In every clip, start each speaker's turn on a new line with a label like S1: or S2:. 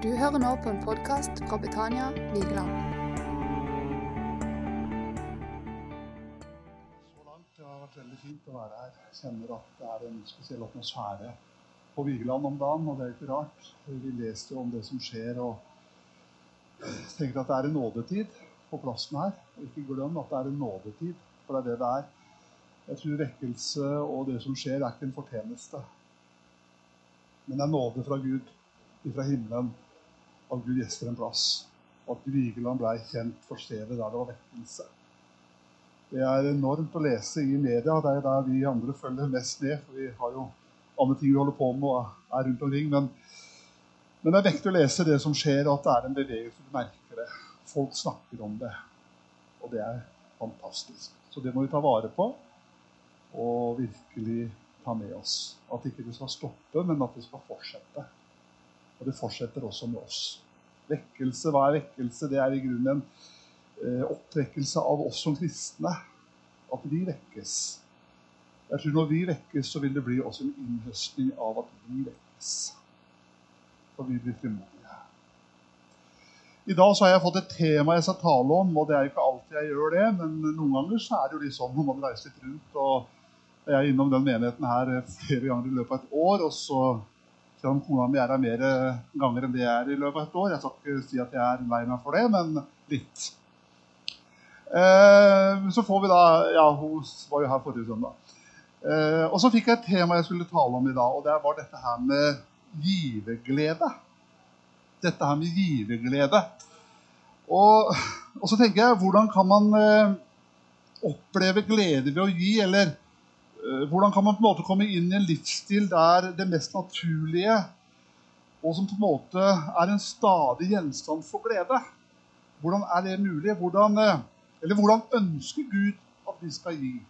S1: Du hører nå på en podkast fra Betania Vigeland.
S2: Så langt. Det har vært veldig fint å være her. Jeg kjenner at det er en spesiell atmosfære på Vigeland om dagen, og det er ikke rart. Vi leste om det som skjer, og tenker at det er en nådetid på plassen her. Ikke glem at det er en nådetid, for det er det det er. Jeg tror vekkelse og det som skjer, er ikke en fortjeneste. Men det er nåde fra Gud, fra himmelen, at Gud gjester en plass. Og at Vigeland ble kjent for stedet der det var vekkelse. Det er enormt å lese i media. Det er der vi andre følger mest med. For vi har jo andre ting vi holder på med og er rundt omkring. Men, men det er viktig å lese det som skjer, at det er en bevegelse. Du merker det. Folk snakker om det. Og det er fantastisk. Så det må vi ta vare på og virkelig ta med oss. At ikke det skal stoppe, men at det skal fortsette. Og det fortsetter også med oss. Vekkelse, hva er vekkelse? Det er i grunnen en eh, opptrekkelse av oss som kristne. At vi vekkes. Jeg tror Når vi vekkes, så vil det bli også en innhøstning av at vi vekkes. For vi blir frimodige. I dag så har jeg fått et tema jeg skal tale om, og det er jo ikke alltid jeg gjør det, men noen ganger så er det jo litt sånn når man reiser litt rundt. og Jeg er innom den menigheten her flere ganger i løpet av et år, og så selv kona mi er her mer ganger enn det jeg er i løpet av et år. Jeg skal ikke si at jeg er lei meg for det, men litt. Eh, så får vi da Ja, hun var jo her forrige søndag. Eh, og så fikk jeg et tema jeg skulle tale om i dag, og det var dette her med giverglede. Dette her med giverglede. Og, og så tenker jeg, hvordan kan man eh, oppleve glede ved å gi, eller Eh, hvordan kan man på en måte komme inn i en livsstil der det mest naturlige, og som på en måte er en stadig gjenstand for glede? Hvordan er det mulig? Hvordan, eh, eller hvordan ønsker Gud at vi skal gi?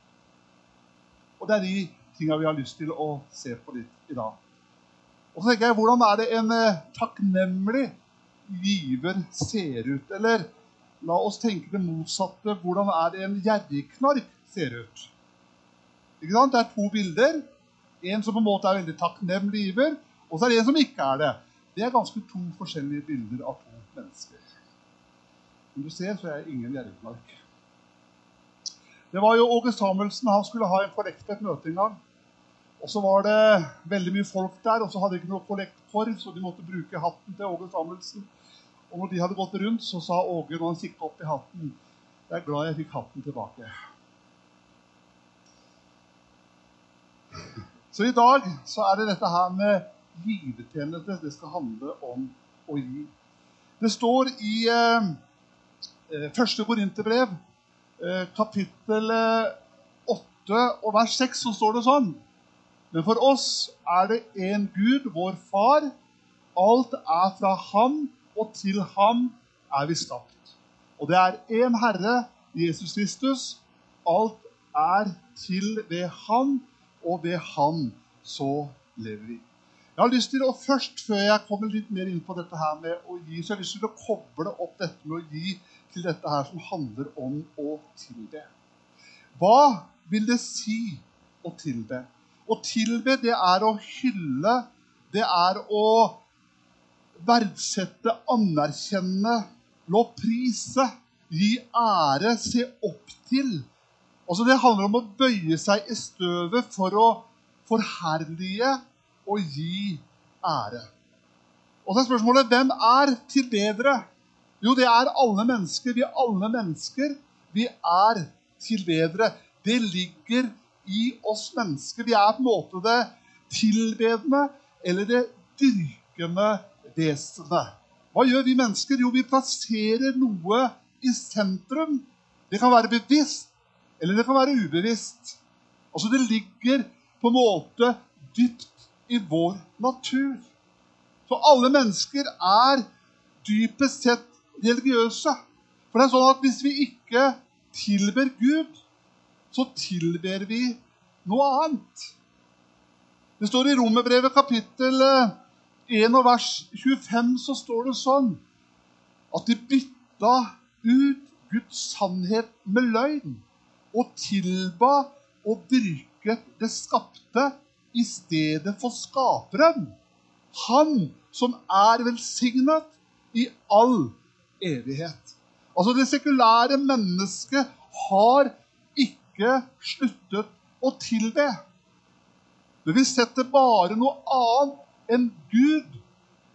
S2: Og Det er de tinga vi har lyst til å se på litt i dag. Og så tenker jeg, Hvordan er det en eh, takknemlig giver ser ut? Eller la oss tenke det motsatte. Hvordan er det en gjerrigknark ser ut? Ikke sant? Det er to bilder. En som på en måte er veldig takknemlig giver, og så er det en som ikke er det. Det er ganske to forskjellige bilder av to mennesker. Som du ser, så er jeg ingen gjerrigmark. Det var jo Åge Samuelsen. Han skulle ha en kollekt på et møte en gang. Og så var det veldig mye folk der, og så hadde de ikke noe kollektkorv, så de måtte bruke hatten til Åge Samuelsen. Og når de hadde gått rundt, så sa Åge når han kikket opp i hatten Jeg er glad jeg fikk hatten tilbake. Så i dag så er det dette her med givertjeneste det skal handle om å gi. Det står i eh, eh første Korinterbrev, eh, kapittel 8 eh, og vers 6, så står det sånn Men for oss er det en Gud, vår Far. Alt er fra Ham, og til Ham er vi skapt. Og det er én Herre, Jesus Kristus. Alt er til ved Han og ved Han så lever vi. Jeg har lyst til å først, Før jeg kommer litt mer inn på dette her med å gi, så har jeg lyst til å koble opp dette med å gi til dette her som handler om å tilbe. Hva vil det si å tilbe? Å tilbe, det er å hylle, det er å verdsette, anerkjenne, lovprise, gi ære, se opp til. Altså Det handler om å bøye seg i støvet for å forherlige og gi ære. Og så er spørsmålet hvem er tilbedere? Jo, det er alle mennesker. Vi er alle mennesker. Vi er tilbedere. Det ligger i oss mennesker. Vi er på en måte det tilbedende eller det dyrkende vesenet. Hva gjør vi mennesker? Jo, vi plasserer noe i sentrum. Det kan være bevisst, eller det kan være ubevisst. Altså Det ligger på en måte dypt i vår natur. For alle mennesker er dypest sett religiøse. For det er sånn at hvis vi ikke tilber Gud, så tilber vi noe annet. Det står i Romerbrevet kapittel 1 eh, og vers 25 så står det sånn at de bytta ut Guds sannhet med løgn og tilba og dyrket det skapte i stedet for skaperen. Han som er velsignet i all evighet. Altså Det sekulære mennesket har ikke sluttet å tilbe. Men vi setter bare noe annet enn Gud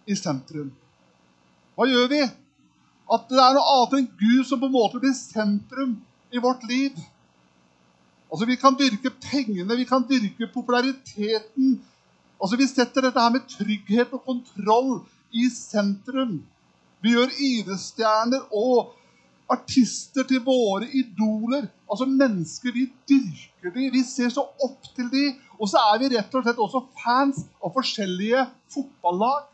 S2: i sentrum. Hva gjør vi? At det er noe annet enn Gud som på en måte blir sentrum i vårt liv. Altså Vi kan dyrke pengene, vi kan dyrke populariteten. Altså Vi setter dette her med trygghet og kontroll i sentrum. Vi gjør idrettsstjerner og artister til våre idoler. Altså mennesker, vi dyrker dem, vi ser så opp til dem. Og så er vi rett og slett også fans av forskjellige fotballag.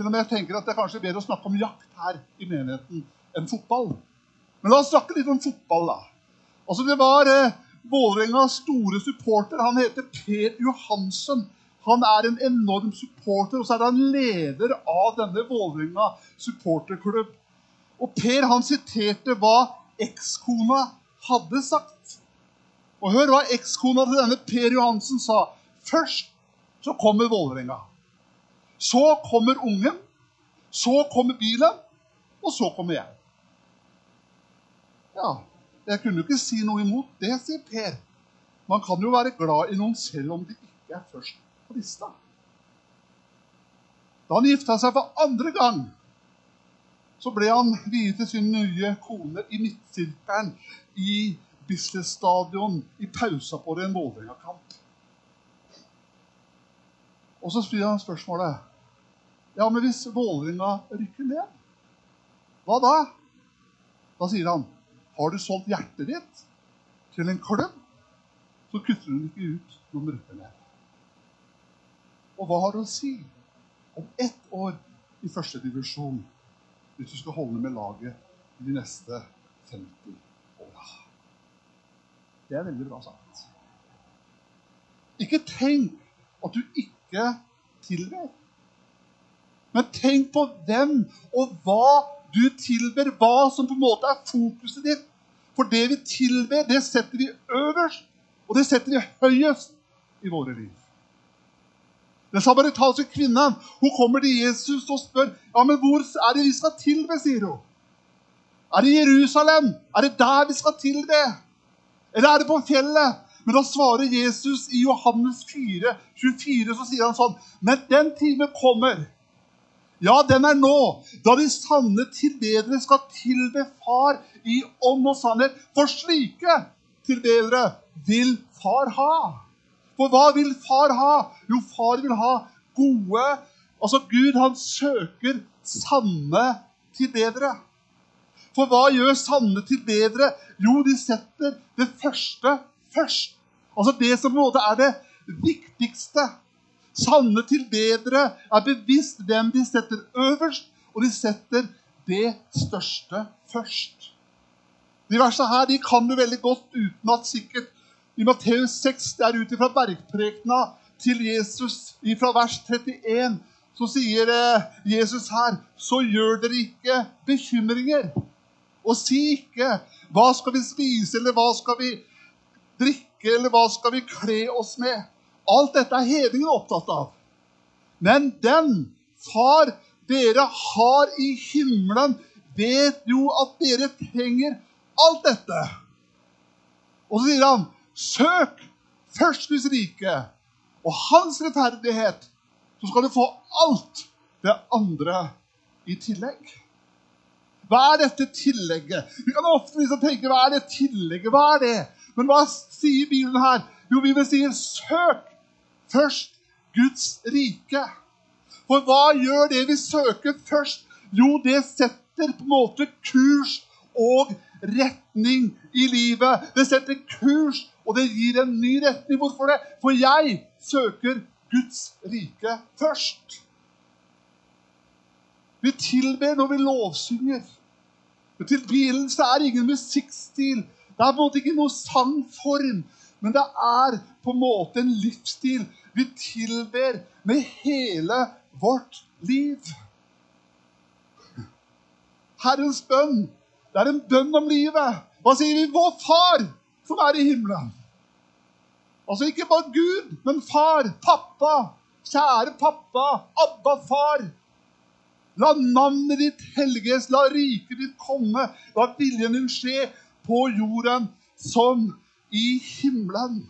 S2: Og med jeg tenker at det er kanskje bedre å snakke om jakt her i menigheten enn fotball. Men la oss snakke litt om fotball, da. Altså Det var eh, Vålerengas store supporter. Han heter Per Johansen. Han er en enorm supporter, og så er han leder av denne Vålerenga supporterklubb. Og Per han siterte hva ekskona hadde sagt. Og hør hva ekskona til denne Per Johansen sa. Først så kommer Vålerenga. Så kommer ungen. Så kommer bilen. Og så kommer jeg. Ja, jeg kunne jo ikke si noe imot det, sier Per. Man kan jo være glad i noen selv om de ikke er først på lista. Da han gifta seg for andre gang, så ble han viet til sin nye kone i midtsirkelen i Bislett Stadion i pausa på en Vålerenga-kamp. Og så spør han spørsmålet Ja, men hvis Vålerenga rykker ned, hva da? Da sier han Har du solgt hjertet ditt til en klubb, så kutter du ikke ut noen rykker ned. Og hva har det å si om ett år i første divisjon hvis du skal holde med laget de neste 50 åra. Det er veldig bra sagt. Ikke tenk at du ikke tilber. Men tenk på hvem og hva du tilber, hva som på en måte er fokuset ditt. For det vi tilber, det setter vi øverst, og det setter vi høyest i våre liv. Den samaritanske kvinnen hun kommer til Jesus og spør ja, men hvor er det vi skal tilbe. sier hun. Er det Jerusalem? Er det der vi skal tilbe? Eller er det på fjellet? Men da svarer Jesus i Johannes 4, 24, så sier han sånn Men den time kommer. Ja, den er nå, da de sanne tilbedere skal tilbe Far i ånd og sannhet. For slike tilbedere vil Far ha. For hva vil far ha? Jo, far vil ha gode Altså, Gud, han søker sanne tilbedere. For hva gjør sanne tilbedere? Jo, de setter det første først. Altså det som på en måte er det viktigste. Sanne tilbedere er bevisst hvem de setter øverst, og de setter det største først. De versene her de kan du veldig godt utenat sikkert. I Matteus 6, det er ut ifra bergprekena til Jesus fra vers 31, så sier eh, Jesus her Så gjør dere ikke bekymringer. Og si ikke 'Hva skal vi spise', eller 'Hva skal vi drikke', eller 'Hva skal vi kle oss med'? Alt dette er hedningen opptatt av. Men den far dere har i himmelen, vet jo at dere trenger alt dette. Og så sier han Søk først Guds rike og hans rettferdighet, så skal du få alt det andre i tillegg. Hva er dette tillegget? Vi kan ofte liksom tenke hva er det tillegget? Hva er det? Men hva sier Bibelen her? Jo, Bibelen sier søk først Guds rike. For hva gjør det vi søker først? Jo, det setter på en måte kurs og retning i livet. Det setter kurs og det gir en ny retning. Hvorfor det? For jeg søker Guds rike først. Vi tilber når vi lovsynger. Til Tilbedelse er ingen musikkstil. Det er på en måte ikke noe sangform, men det er på en måte en livsstil. Vi tilber med hele vårt liv. Herrens bønn, det er en bønn om livet. Hva sier vi? Vår Far som er i himmelen. Altså ikke bare Gud, men far, pappa, Kjære pappa, Abba, far. La navnet ditt helges, la riket ditt komme, la viljen din skje på jorden som i himmelen.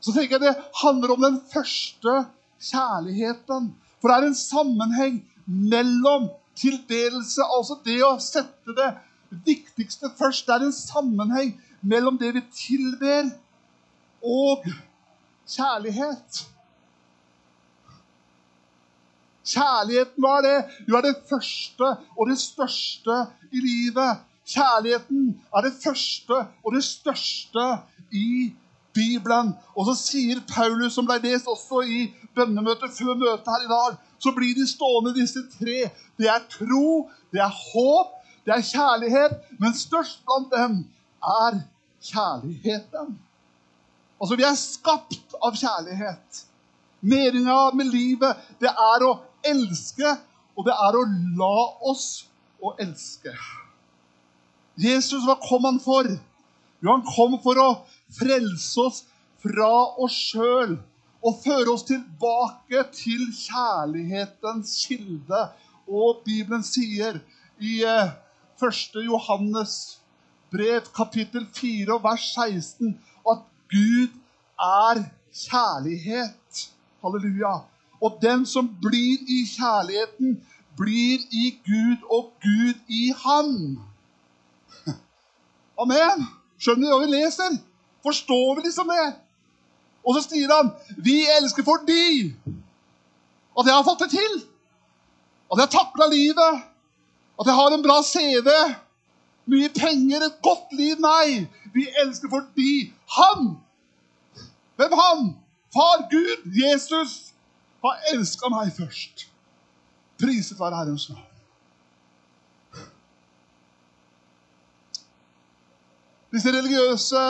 S2: Så tenker jeg det handler om den første kjærligheten. For det er en sammenheng mellom tildelelse, altså det å sette det viktigste først. Det er en sammenheng mellom det vi tilber, og kjærlighet. Kjærligheten, hva er det? Jo, er det første og det største i livet. Kjærligheten er det første og det største i Bibelen. Og så sier Paulus, som ble lest også i bønnemøtet før møtet her i dag, så blir de stående, disse tre. Det er tro, det er håp, det er kjærlighet, men størst blant dem er kjærligheten. Altså, vi er skapt av kjærlighet. Meninga med livet, det er å elske, og det er å la oss å elske. Jesus, hva kom han for? Jo, han kom for å frelse oss fra oss sjøl og føre oss tilbake til kjærlighetens kilde. Og Bibelen sier i 1. Eh, Johannes brev, kapittel 4, vers 16, at Gud er kjærlighet. Halleluja. Og den som blir i kjærligheten, blir i Gud og Gud i Han. Amen. Skjønner du hva vi leser? Forstår vi liksom det? Og så sier han, 'Vi elsker fordi at jeg har fått det til.' At jeg har takla livet. At jeg har en bra CV. Mye penger, et godt liv. Nei, vi elsker fordi han Hvem han? Far Gud, Jesus, har elska meg først. Priset være Herrens navn. Disse religiøse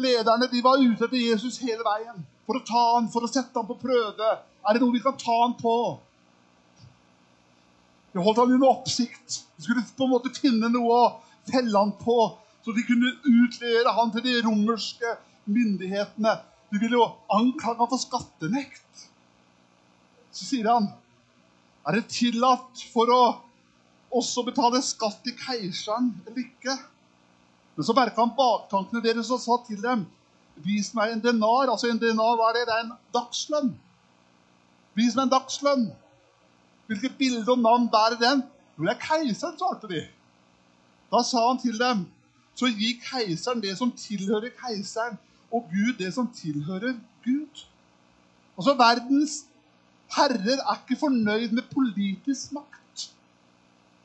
S2: lederne de var ute etter Jesus hele veien. For å ta han, for å sette ham på prøve. Er det noe vi kan ta han på? De holdt han under oppsikt. De skulle på en måte finne noe å felle han på, så de kunne utlevere han til de romerske myndighetene. De ville jo anklage ham for skattenekt. Så sier han er det tillatt for å også betale skatt til keiseren eller ikke? Men så merka han baktankene deres og sa til dem Vis meg en denar. Altså en denar, hva er det? Det er en dagslønn. Vis meg en dagslønn. Hvilket bilde og navn bærer den? Jo, det er keiseren, svarte de. Da sa han til dem, så gi keiseren det som tilhører keiseren, og Gud det som tilhører Gud. Altså verdens herrer er ikke fornøyd med politisk makt.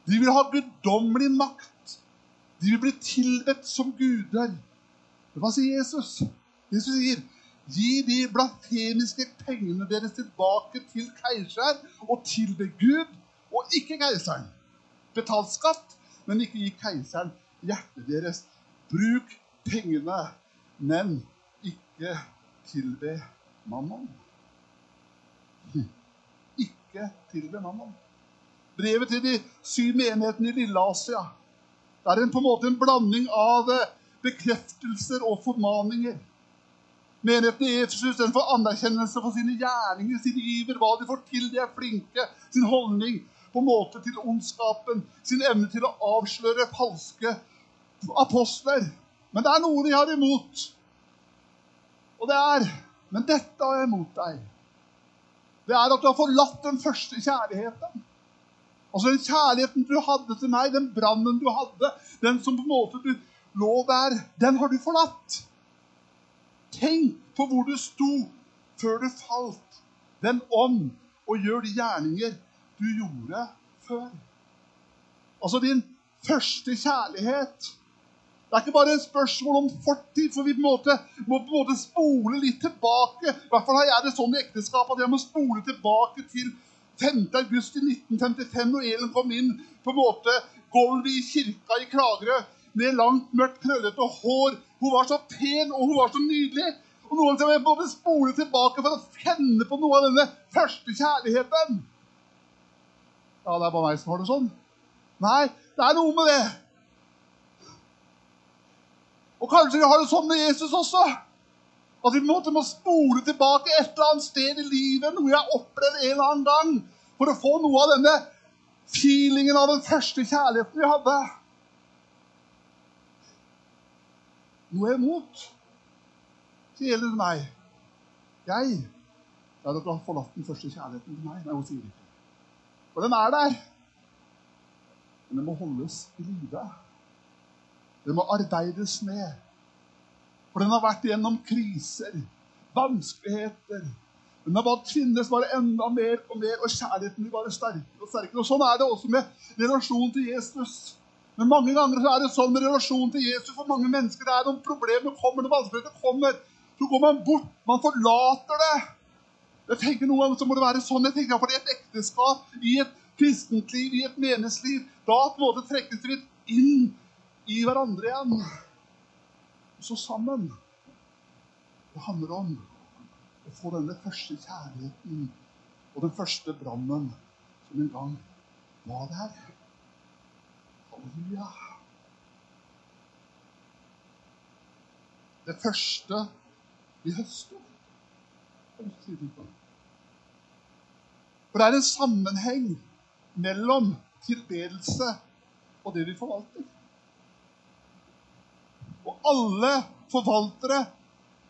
S2: De vil ha guddommelig makt. De vil bli tilbedt som guder. Hva sier Jesus? Jesus sier, 'Gi de blasfemiske pengene deres tilbake til keiseren, og tilbe Gud og ikke keiseren.' Betal skatt, men ikke gi keiseren hjertet deres. Bruk pengene, men ikke tilbe mammon ikke tilbe mammon. Brevet til de syv menighetene i Lille-Asia. Det er en, på en måte en blanding av eh, bekreftelser og formaninger. Menigheten i Efesus får anerkjennelse for sine gjerninger, sin iver, hva de får til, de er flinke, sin holdning på en måte til ondskapen, sin evne til å avsløre falske apostler. Men det er noe de har imot. Og det er Men dette har jeg imot deg det er at du har forlatt den første kjærligheten. Altså den kjærligheten du hadde til meg, den brannen du hadde, den som på en måte du lå der, den har du forlatt. Tenk på hvor du sto før du falt. Den ånd, og gjør de gjerninger du gjorde før. Altså din første kjærlighet det er ikke bare et spørsmål om fortid, for vi på en måte, må på en måte spole litt tilbake. I hvert fall har jeg det sånn i ekteskapet at jeg må spole tilbake til 5. august i 1955, når Elen kom inn på en måte gulvet i kirka i Kragerø med langt, mørkt, krøllete hår. Hun var så pen, og hun var så nydelig. Og noen som jeg måtte spole tilbake for å kjenne på noe av denne første kjærligheten. Ja, det er bare meg som har det sånn. Nei, det er noe med det. Og kanskje vi har det sånn med Jesus også. At vi måtte må spole tilbake et eller annet sted i livet, noe jeg opplevde en eller annen gang, for å få noe av denne feelingen av den første kjærligheten vi hadde. Noe imot, så gjelder det meg. Jeg Ja, dere har forlatt den første kjærligheten til meg. Nei, hun sier ikke. For den er der. Men den må holdes i live. Den må arbeides med. For den har vært gjennom kriser, vanskeligheter. Den har bare tvinnes bare enda mer og mer, og kjærligheten blir bare sterkere og sterkere. Og Sånn er det også med relasjonen til Jesus. Men mange ganger så er det sånn med relasjonen til Jesus for mange mennesker. Det er noen problemer kommer, noen vanskeligheter kommer. Så går man bort. Man forlater det. Jeg tenker Noen ganger så må det være sånn. Jeg tenker for I et ekteskap, i et kristent liv, i et menighetsliv, da på en måte trekkes vi inn i hverandre igjen. Og så sammen. Det handler om å få denne første kjærligheten og den første brannen som en gang var der. Halleluja. Det første vi høster. For det er en sammenheng mellom tilbedelse og det vi forvalter. Og alle forvaltere,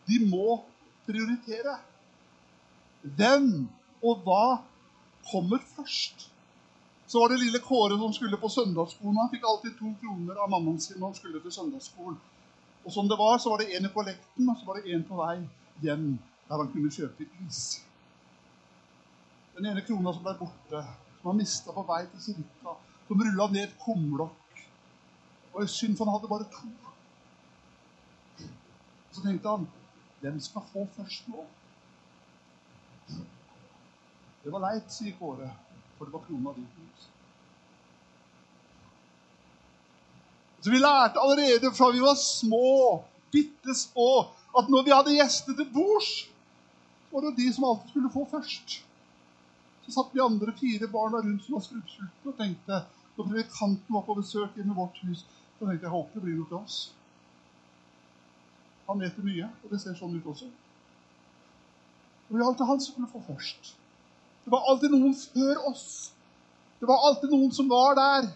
S2: de må prioritere. Hvem og hva kommer først? Så var det lille Kåre som skulle på søndagsskolen. Han fikk alltid to kroner av mammaen sin når han skulle til søndagsskolen. Og som det var, så var det en i kollekten, og så var det en på vei hjem der han kunne kjøpe is. Den ene krona som ble borte, som han mista på vei til kirka, som rulla ned et kumlokk. Og synd, for han hadde bare to. Så tenkte han hvem skal få først nå? Det var leit, sier Kåre, for det var krona di. Så vi lærte allerede fra vi var små, bitte små, at når vi hadde gjester til bords, var det de som alltid skulle få først. Så satt vi andre fire barna rundt som var skrubbsultne og tenkte når predikanten var på besøk hjemme i vårt hus, så tenkte jeg håper det blir noe til oss. Han vet mye, og det ser sånn ut også. Og vi alltid han som skulle få først. Det var alltid noen før oss. Det var alltid noen som var der.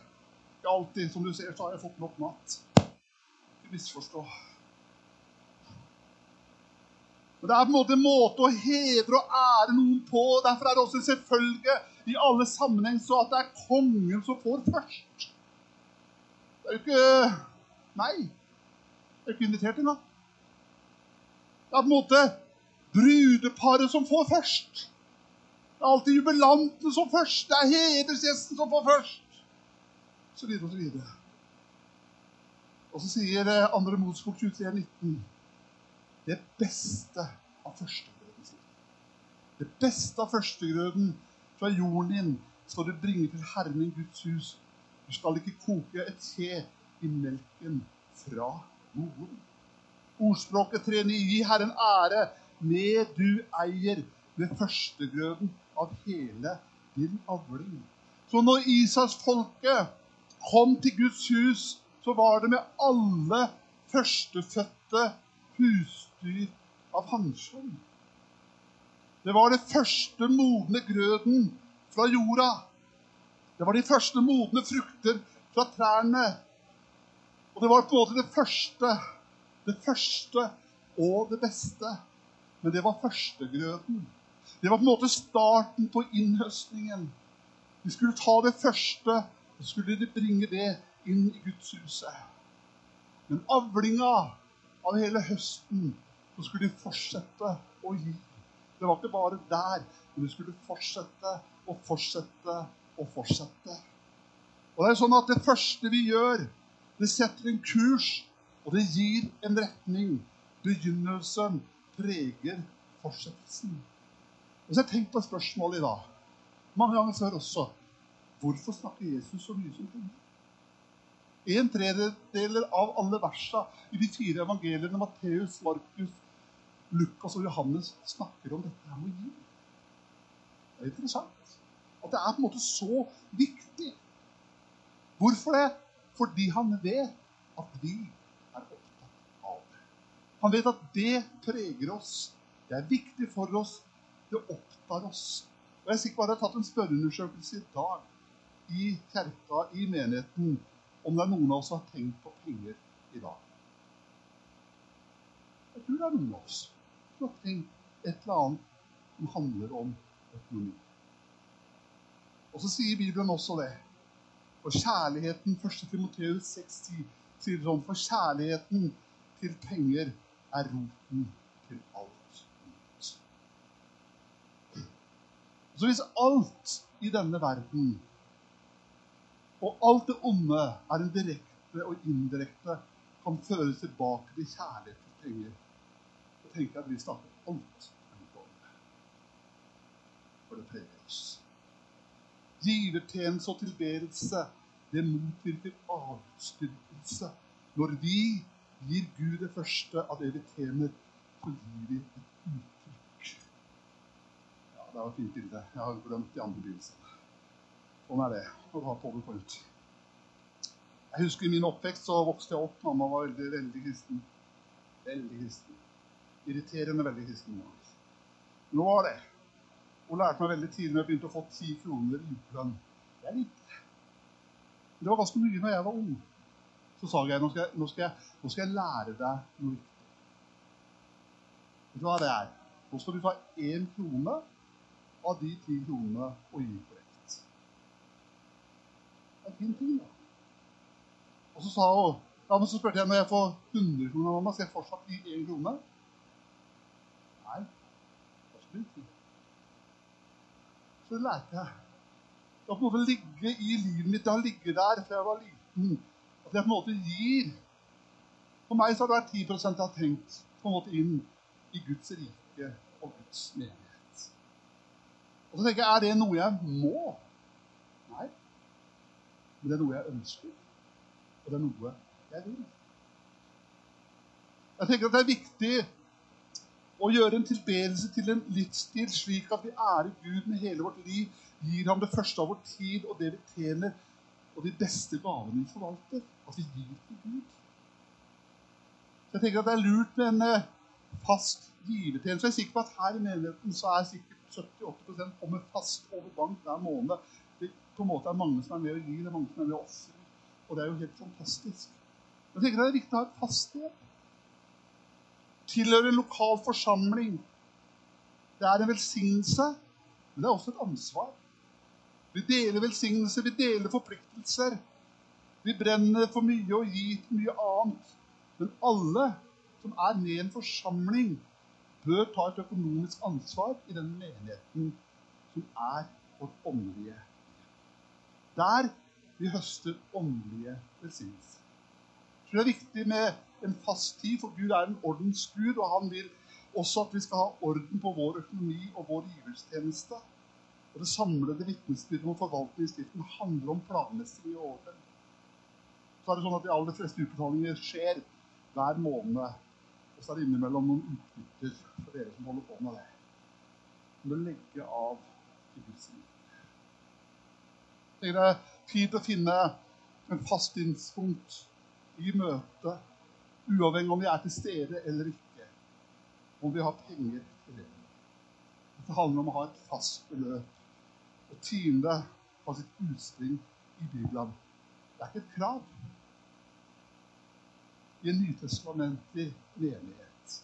S2: Ikke alltid. Som du ser, så har jeg fått nok mat. Ikke misforstå. Men det er på en måte en måte å hedre og ære noen på. Derfor er det også en selvfølge i alle sammenheng så at det er kongen som får først. Det er jo ikke Nei. Jeg er ikke invitert engang. Det er på en måte brudeparet som får først. Det er alltid jubilanten som først. Det er hedersgjesten som får først. Så videre og så videre. Og så sier eh, andre Mosbok 23, 19 det beste av førstegrøden. Det beste av førstegrøden fra jorden din skal du bringe til Herren din Guds hus. Du skal ikke koke et te i melken fra jorden. Ordspråket 3.9. Gi Herren ære med du eier ved førstegrøden av hele din avling. Så når Isaksfolket kom til Guds hus, så var det med alle førstefødte husdyr av hanskjønn. Det var det første modne grøden fra jorda. Det var de første modne frukter fra trærne. Og det var på en måte det første, det første og det beste. Men det var førstegrøden. Det var på en måte starten på innhøstningen. De skulle ta det første, og så skulle de bringe det inn i gudshuset. Men avlinga av hele høsten så skulle de fortsette å gi. Det var ikke bare der, men de skulle fortsette og fortsette og fortsette. Og Det er sånn at det første vi gjør, det setter en kurs, og det gir en retning. Begynnelsen preger fortsettelsen. Og så har jeg tenkt på et spørsmål i dag, mange ganger før også. Hvorfor snakker Jesus så mye som kunne? En tredjedel av alle versa i de fire evangeliene, Matteus, Markus, Lukas og Johannes, snakker om dette her med å gi. Det er interessant. At det er på en måte så viktig. Hvorfor det? Fordi han vet at vi er opptatt av det. Han vet at det preger oss. Det er viktig for oss. Det opptar oss. Og Jeg er sikker på at jeg har tatt en spørreundersøkelse i dag i kirka, i menigheten, om det er noen av oss som har tenkt på penger i dag. Jeg tror det er noen av oss som har tenkt et eller annet som handler om økonomi. Og så sier Bibelen også det. For kjærligheten 1. Timoteus 6,10 sier sånn For kjærligheten til penger er roten til alt ondt. Så hvis alt i denne verden og alt det onde er en direkte og indirekte kan føres tilbake til kjærlighet og penger, så tenker jeg at vi starter alt om det. For det preger oss. Givertjeneste og tilbedelse, det motvirker avstyrkelse. Når vi gir Gud det første av det vi tjener, så gir vi et uttrykk. Ja, det var et fint bilde. Jeg har glemt de andre begynnelsene. Sånn er det å ha powerpoint. Jeg husker I min oppvekst så vokste jeg opp. Mamma var veldig, veldig kristen. Veldig kristen. Irriterende veldig kristen. Nå var det. Hun lærte meg veldig tidlig når jeg begynte å få ti kroner i ukelønn. Det er lite. Det var ganske mye når jeg var ung. Så sa jeg nå skal nå jeg, nå skal jeg lære deg noe viktig. Vet du hva det er? Nå skal du ta én krone av de ti kronene og gi korrekt. Det er en fin ting, da. Og så sa hun ja, men så spurte jeg når jeg får 100 kroner mamma, skal jeg fortsatt gi én krone? Nei. Skal du ti. Så det lærte jeg. Det har på en måte ligget i livet mitt. Det har ligget der fra jeg var liten. At jeg på en måte gir. For meg så har det vært 10 jeg har tenkt på en måte inn i Guds rike og Guds menighet. Og så tenker jeg, er det noe jeg må? Nei. Men det er noe jeg ønsker. Og det er noe jeg vil. Jeg tenker at det er viktig å gjøre en tilbedelse til en livsstil slik at vi ærer Gud med hele vårt liv, gir ham det første av vår tid og det vi tjener, og de beste gavene vi forvalter. At vi gir til Gud. Så jeg tenker at det er lurt med en eh, fast givertjeneste. Jeg er sikker på at her i menigheten så er sikkert 70-80 kommer fast over bank hver måned. Det på en måte er mange som er med å gi, det er mange som er med å ofre. Og det er jo helt fantastisk. Jeg tenker at Det er viktig å ha et fast jobb. Tilhøre en lokal forsamling. Det er en velsignelse, men det er også et ansvar. Vi deler velsignelse, vi deler forpliktelser. Vi brenner for mye og gir til mye annet. Men alle som er med i en forsamling, bør ta et økonomisk ansvar i den menigheten som er vårt åndelige. Der vi høster åndelige velsignelser. Jeg tror det er viktig med en fast tid, for Gud er en ordensgud, og han vil også at vi skal ha orden på vår økonomi og vår giverstjeneste. Og Det samlede vitnesbyrdet om forvaltningsstiften handler om planmessig i året. Så er det sånn at De aller fleste utbetalinger skjer hver måned. Og så er det innimellom noen utbytter for dere som holder på med det. Som du legger av til Guds. Det er fint å finne en fast tidspunkt i møtet, uavhengig om vi er til stede eller ikke. Om vi har penger til det. Det handler om å ha et fast beløp. Tiende har sitt utspring i Bibelen. Det er ikke et krav i en nytestamentlig menighet.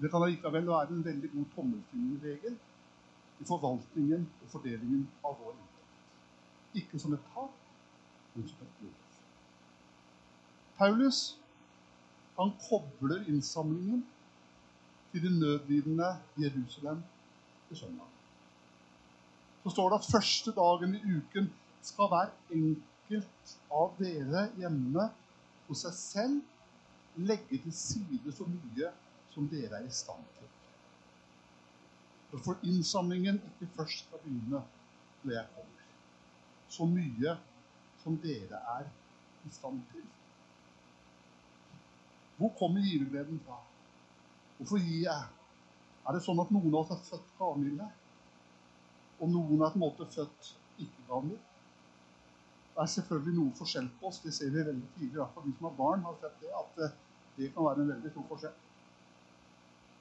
S2: Det kan likevel være en veldig god tommelfingerregel i forvaltningen og fordelingen av vår inntekt. Ikke som et tap, men som et lov. Paulus han kobler innsamlingen til de nødlidende Jerusalem til søndag. Så står det at første dagen i uken skal hver enkelt av dere hjemme hos seg selv legge til side så mye som dere er i stand til. For innsamlingen ikke først skal begynne når jeg kommer. Så mye som dere er i stand til. Hvor kommer givergleden fra? Hvorfor gir jeg? Er det sånn at noen av oss er født gavmilde? Og noen er på en måte født ikke-vanlig. Det er selvfølgelig noe forskjell på oss. Det ser vi veldig tidlig. I hvert fall de som har barn, har sett det. At det kan være en veldig stor forskjell.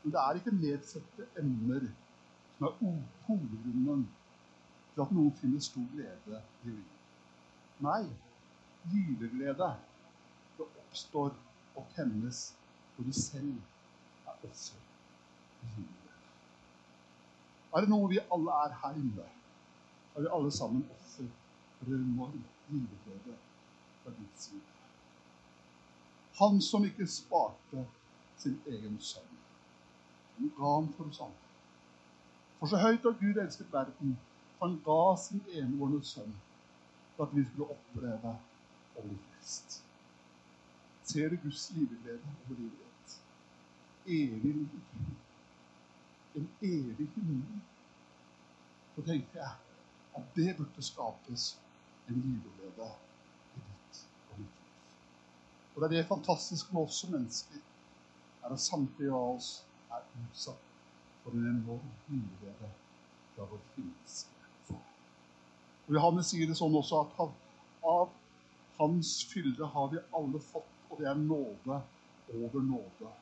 S2: Men det er ikke nedsatte emner som er hovedgrunnen til at noen finner stor glede i livet. Nei, gyveglede det oppstår og tennes når du selv er offer. Er det noe vi alle er her inne, er vi alle sammen offer for en enorm livglede fra Guds side. Han som ikke sparte sin egen sønn. Han ga ham for oss andre. For så høyt har Gud elsket verden, han ga sin envårende sønn for at vi skulle oppleve å bli frelst. Ser du Guds liveglede over livet ditt? Evig liv. En evig himmel. Så tenker jeg at det burde skapes en liveglede i ditt og mitt liv. Og det er det fantastiske med oss som mennesker, er at samtlige av oss er utsatt for en enorm liveglede fra vår himmelske far. Og Johannes sier det sånn også at han, av hans fylde har vi alle fått, og det er nåde over nåde.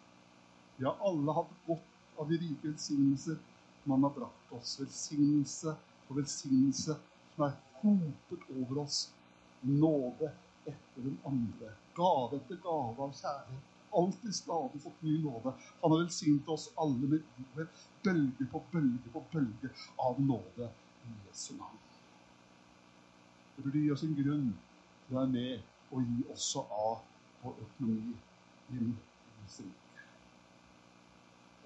S2: Vi har alle hatt godt av de rike velsignelser som han har brakt oss. Velsignelse og velsignelse som er hopet over oss. Nåde etter den andre. Gave etter gave av kjærlighet. Alltid stadig fått ny nåde. Han har velsignet oss alle med iver, bølge på bølge på bølge av nåde i Jesu navn. Det burde gi oss en grunn til å være med og gi også av vår økonomi inn i rike.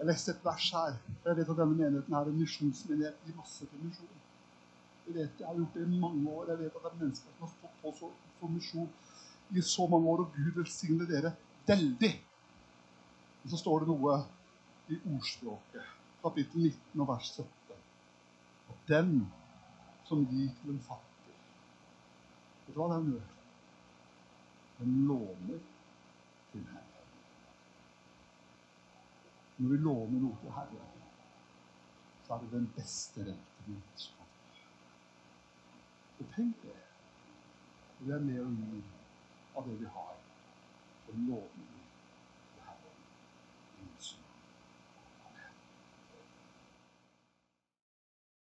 S2: Jeg leste et vers her. Jeg vet at denne menigheten er en misjonsmenighet i masse til misjon. Jeg vet jeg har gjort det i mange år. Jeg vet at det er mennesker som har stått på for misjon i så mange år, og Gud velsigne dere veldig. Og så står det noe i ordspråket, kapittel 19 og vers 17. Den som gir til en fattig Vet du hva den gjør? Den låner til Herren. Når vi låner noe til Herren, så er det den beste renten som kan Og tenk det. Vi er med og gir av det vi har, og låner